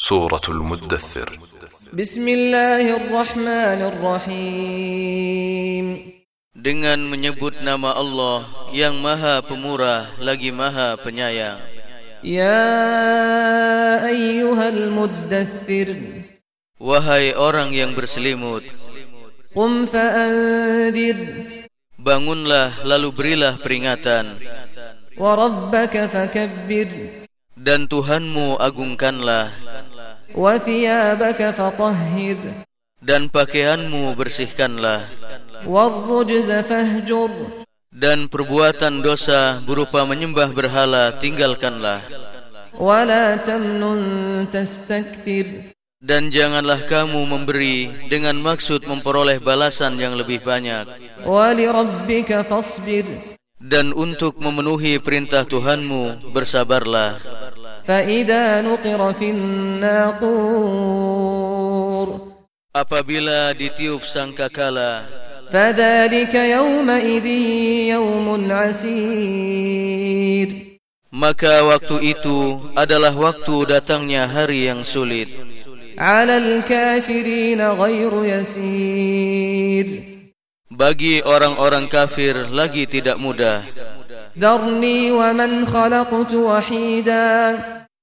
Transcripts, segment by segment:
سورة المدثر بسم الله الرحمن الرحيم Dengan menyebut nama Allah yang maha pemurah lagi maha penyayang يا أيها المدثر Wahai orang yang berselimut قم فأنذر Bangunlah lalu berilah peringatan وربك فكبر Dan Tuhanmu agungkanlah وثيابك فطهر Dan pakaianmu bersihkanlah والرجز فاهجر Dan perbuatan dosa berupa menyembah berhala tinggalkanlah ولا تمنن تستكثر Dan janganlah kamu memberi dengan maksud memperoleh balasan yang lebih banyak ولربك فاصبر Dan untuk memenuhi perintah Tuhanmu bersabarlah فإذا نقر في الناقور Apabila ditiup sangkakala فذلك يومئذ يوم عسير Maka waktu itu adalah waktu datangnya hari yang sulit على الكافرين غير يسير Bagi orang-orang kafir lagi tidak mudah Darni wa man khalaqtu wahida.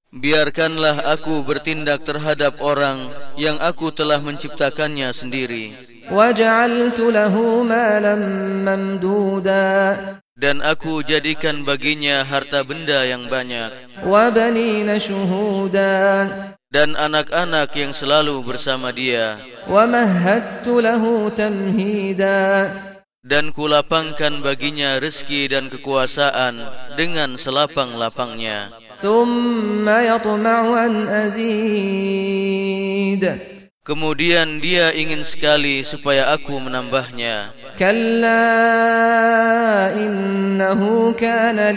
Biarkanlah aku bertindak terhadap orang yang aku telah menciptakannya sendiri. Waj'altu lahu malan mamduda. Dan aku jadikan baginya harta benda yang banyak. Wa banina shuhuda. Dan anak-anak yang selalu bersama dia. Wa mahattu lahu tamhida dan kulapangkan baginya rezeki dan kekuasaan dengan selapang-lapangnya. Kemudian dia ingin sekali supaya aku menambahnya. Kalla innahu kana.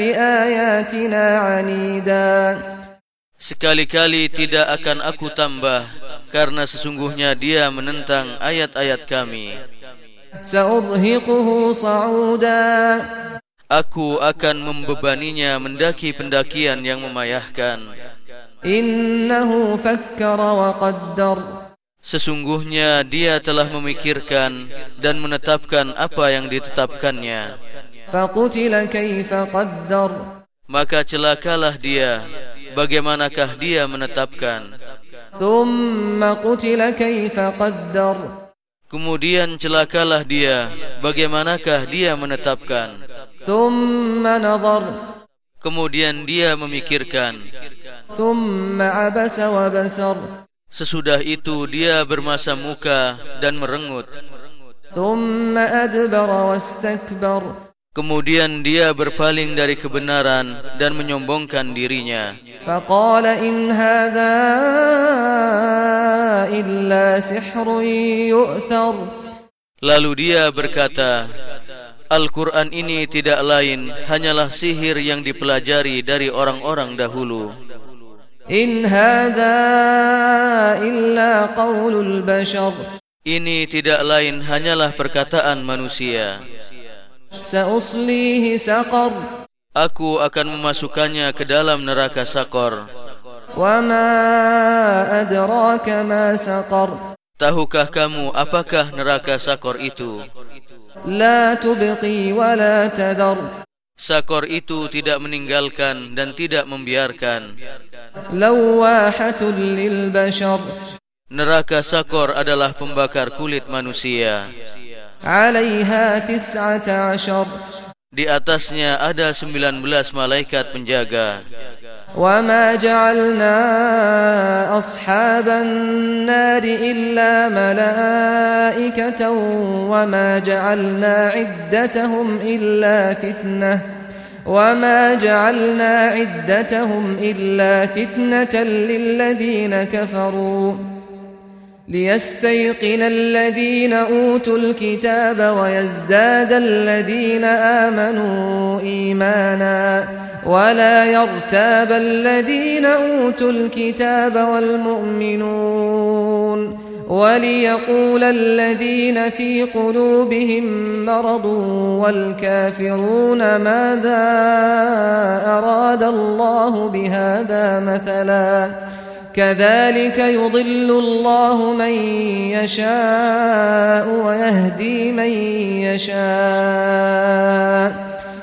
Sekali-kali tidak akan aku tambah karena sesungguhnya dia menentang ayat-ayat kami. سأرهقه صعودا Aku akan membebaninya mendaki pendakian yang memayahkan إنه فكر وقدر Sesungguhnya dia telah memikirkan dan menetapkan apa yang ditetapkannya فقتل كيف قدر Maka celakalah dia Bagaimanakah dia menetapkan ثم قتل كيف قدر Kemudian celakalah dia. Bagaimanakah dia menetapkan? Kemudian dia memikirkan. Sesudah itu dia bermasa muka dan merengut. Kemudian dia berpaling dari kebenaran dan menyombongkan dirinya. Faqala in hadza illa sihrun yu'thar. Lalu dia berkata, Al-Quran ini tidak lain hanyalah sihir yang dipelajari dari orang-orang dahulu. In hadza illa qaulul bashar. Ini tidak lain hanyalah perkataan manusia. سأصليه سقر Aku akan memasukkannya ke dalam neraka sakor وما أدراك ما سقر Tahukah kamu apakah neraka sakor itu? لا تبقي ولا تذر Sakor itu tidak meninggalkan dan tidak membiarkan لواحة للبشر Neraka sakor adalah pembakar kulit manusia عليها تسعة عشر. Di atasnya ada 19 malaikat penjaga. وما جعلنا أصحاب النار إلا ملائكة وما جعلنا عدتهم إلا فتنة وما جعلنا عدتهم إلا فتنة للذين كفروا. ليستيقن الذين أوتوا الكتاب ويزداد الذين آمنوا إيمانا ولا يرتاب الذين أوتوا الكتاب والمؤمنون وليقول الذين في قلوبهم مرض والكافرون ماذا أراد الله بهذا مثلا كذلك يضل الله من يشاء ويهدي من يشاء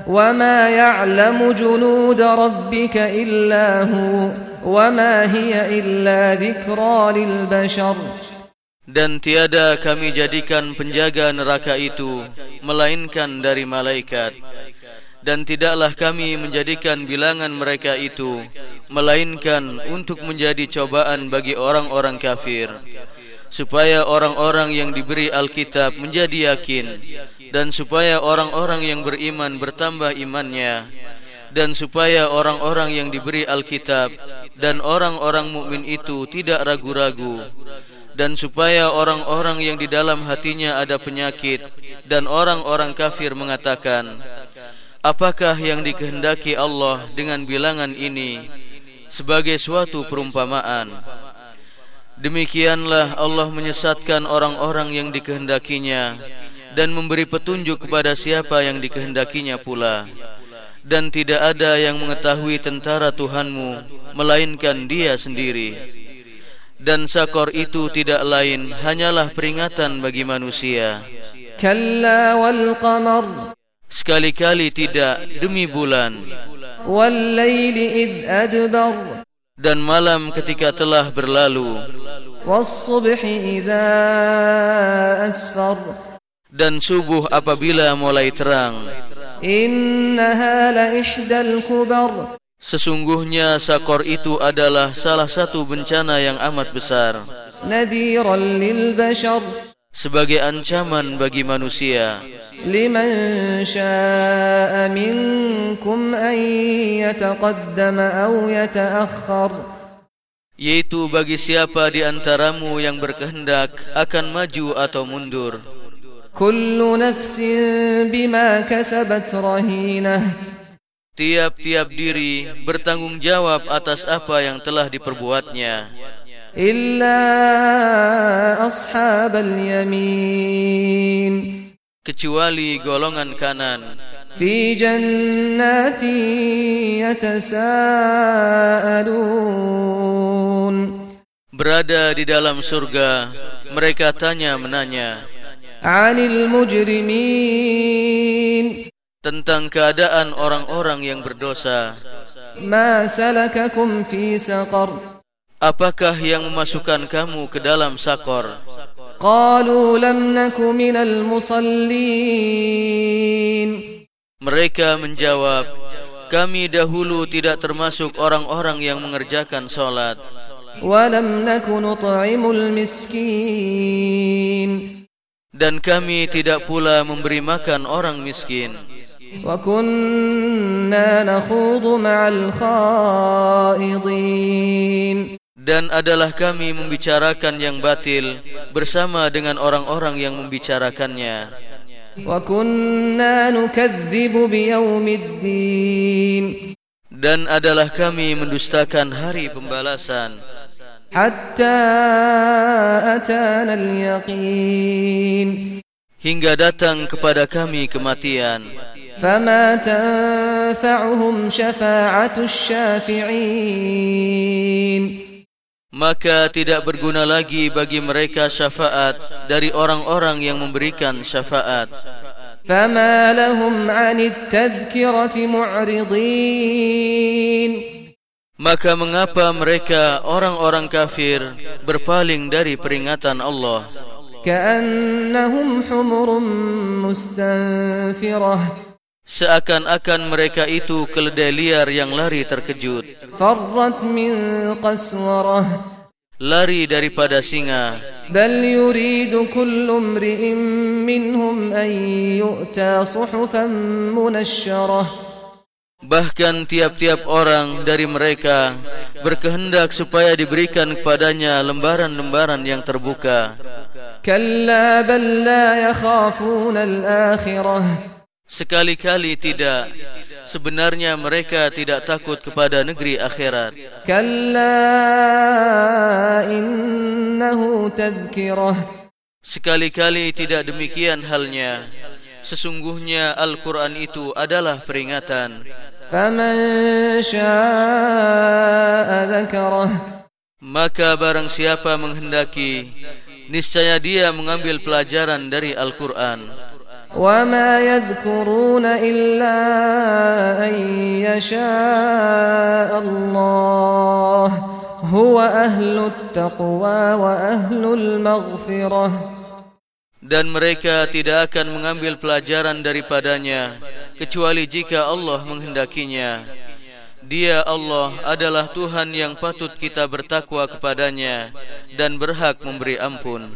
وما يعلم جنود ربك إلا هو وما هي إلا ذكرى للبشر. Dan tiada kami jadikan penjaga neraka itu Melainkan dari malaikat. Dan tidaklah kami menjadikan bilangan mereka itu Melainkan untuk menjadi cobaan bagi orang-orang kafir Supaya orang-orang yang diberi Alkitab menjadi yakin Dan supaya orang-orang yang beriman bertambah imannya Dan supaya orang-orang yang diberi Alkitab Dan orang-orang mukmin itu tidak ragu-ragu dan supaya orang-orang yang di dalam hatinya ada penyakit dan orang-orang kafir mengatakan apakah yang dikehendaki Allah dengan bilangan ini sebagai suatu perumpamaan? Demikianlah Allah menyesatkan orang-orang yang dikehendakinya dan memberi petunjuk kepada siapa yang dikehendakinya pula. Dan tidak ada yang mengetahui tentara Tuhanmu melainkan dia sendiri. Dan sakor itu tidak lain hanyalah peringatan bagi manusia. Kalla wal qamar sekali-kali tidak demi bulan. Dan malam ketika telah berlalu. Dan subuh apabila mulai terang. Sesungguhnya sakor itu adalah salah satu bencana yang amat besar. Nadhiran lil bashar sebagai ancaman bagi manusia. Liman sha'a minkum an yataqaddama aw yata'akhkhar. Yaitu bagi siapa di antaramu yang berkehendak akan maju atau mundur. Kullu nafsin bima kasabat rahinah. Tiap-tiap diri bertanggung jawab atas apa yang telah diperbuatnya. Illa ashabal yamin. Kecuali golongan kanan. Fi jannati yatasaalun. Berada di dalam surga, mereka tanya menanya. Anil mujrimin tentang keadaan orang-orang yang berdosa. Ma salakakum fi saqar? Apakah yang memasukkan kamu ke dalam sakor? Qalu lam naku minal musallin Mereka menjawab Kami dahulu tidak termasuk orang-orang yang mengerjakan solat Walam naku nut'imul miskin dan kami tidak pula memberi makan orang miskin. Wa kunna nakhudhu ma'al khaidin dan adalah kami membicarakan yang batil bersama dengan orang-orang yang membicarakannya. Dan adalah kami mendustakan hari pembalasan. Hatta atana al-yaqin. Hingga datang kepada kami kematian. Fama tanfa'uhum syafa'atu syafi'in Maka tidak berguna lagi bagi mereka syafaat dari orang-orang yang memberikan syafaat. فما لهم عن التذكرة معرضين Maka mengapa mereka orang-orang kafir berpaling dari peringatan Allah? كأنهم حمر مستنفرة Seakan-akan mereka itu keledai liar yang lari terkejut. Farrat min qaswarah. Lari daripada singa. Bal yuridu kullu minhum an yu'ta suhufan munashsharah. Bahkan tiap-tiap orang dari mereka berkehendak supaya diberikan kepadanya lembaran-lembaran yang terbuka. Kalla bal la yakhafuna al-akhirah. Sekali-kali tidak. Sebenarnya mereka tidak takut kepada negeri akhirat. Kalla innahu tadhkirah. Sekali-kali tidak demikian halnya. Sesungguhnya Al-Quran itu adalah peringatan. Faman sya'a dhakarah Maka barang siapa menghendaki niscaya dia mengambil pelajaran dari Al-Qur'an. وما يذكرون إلا أن يشاء الله هو أهل التقوى وأهل المغفرة Dan mereka tidak akan mengambil pelajaran daripadanya kecuali jika Allah menghendakinya. Dia Allah adalah Tuhan yang patut kita bertakwa kepadanya dan berhak memberi ampun.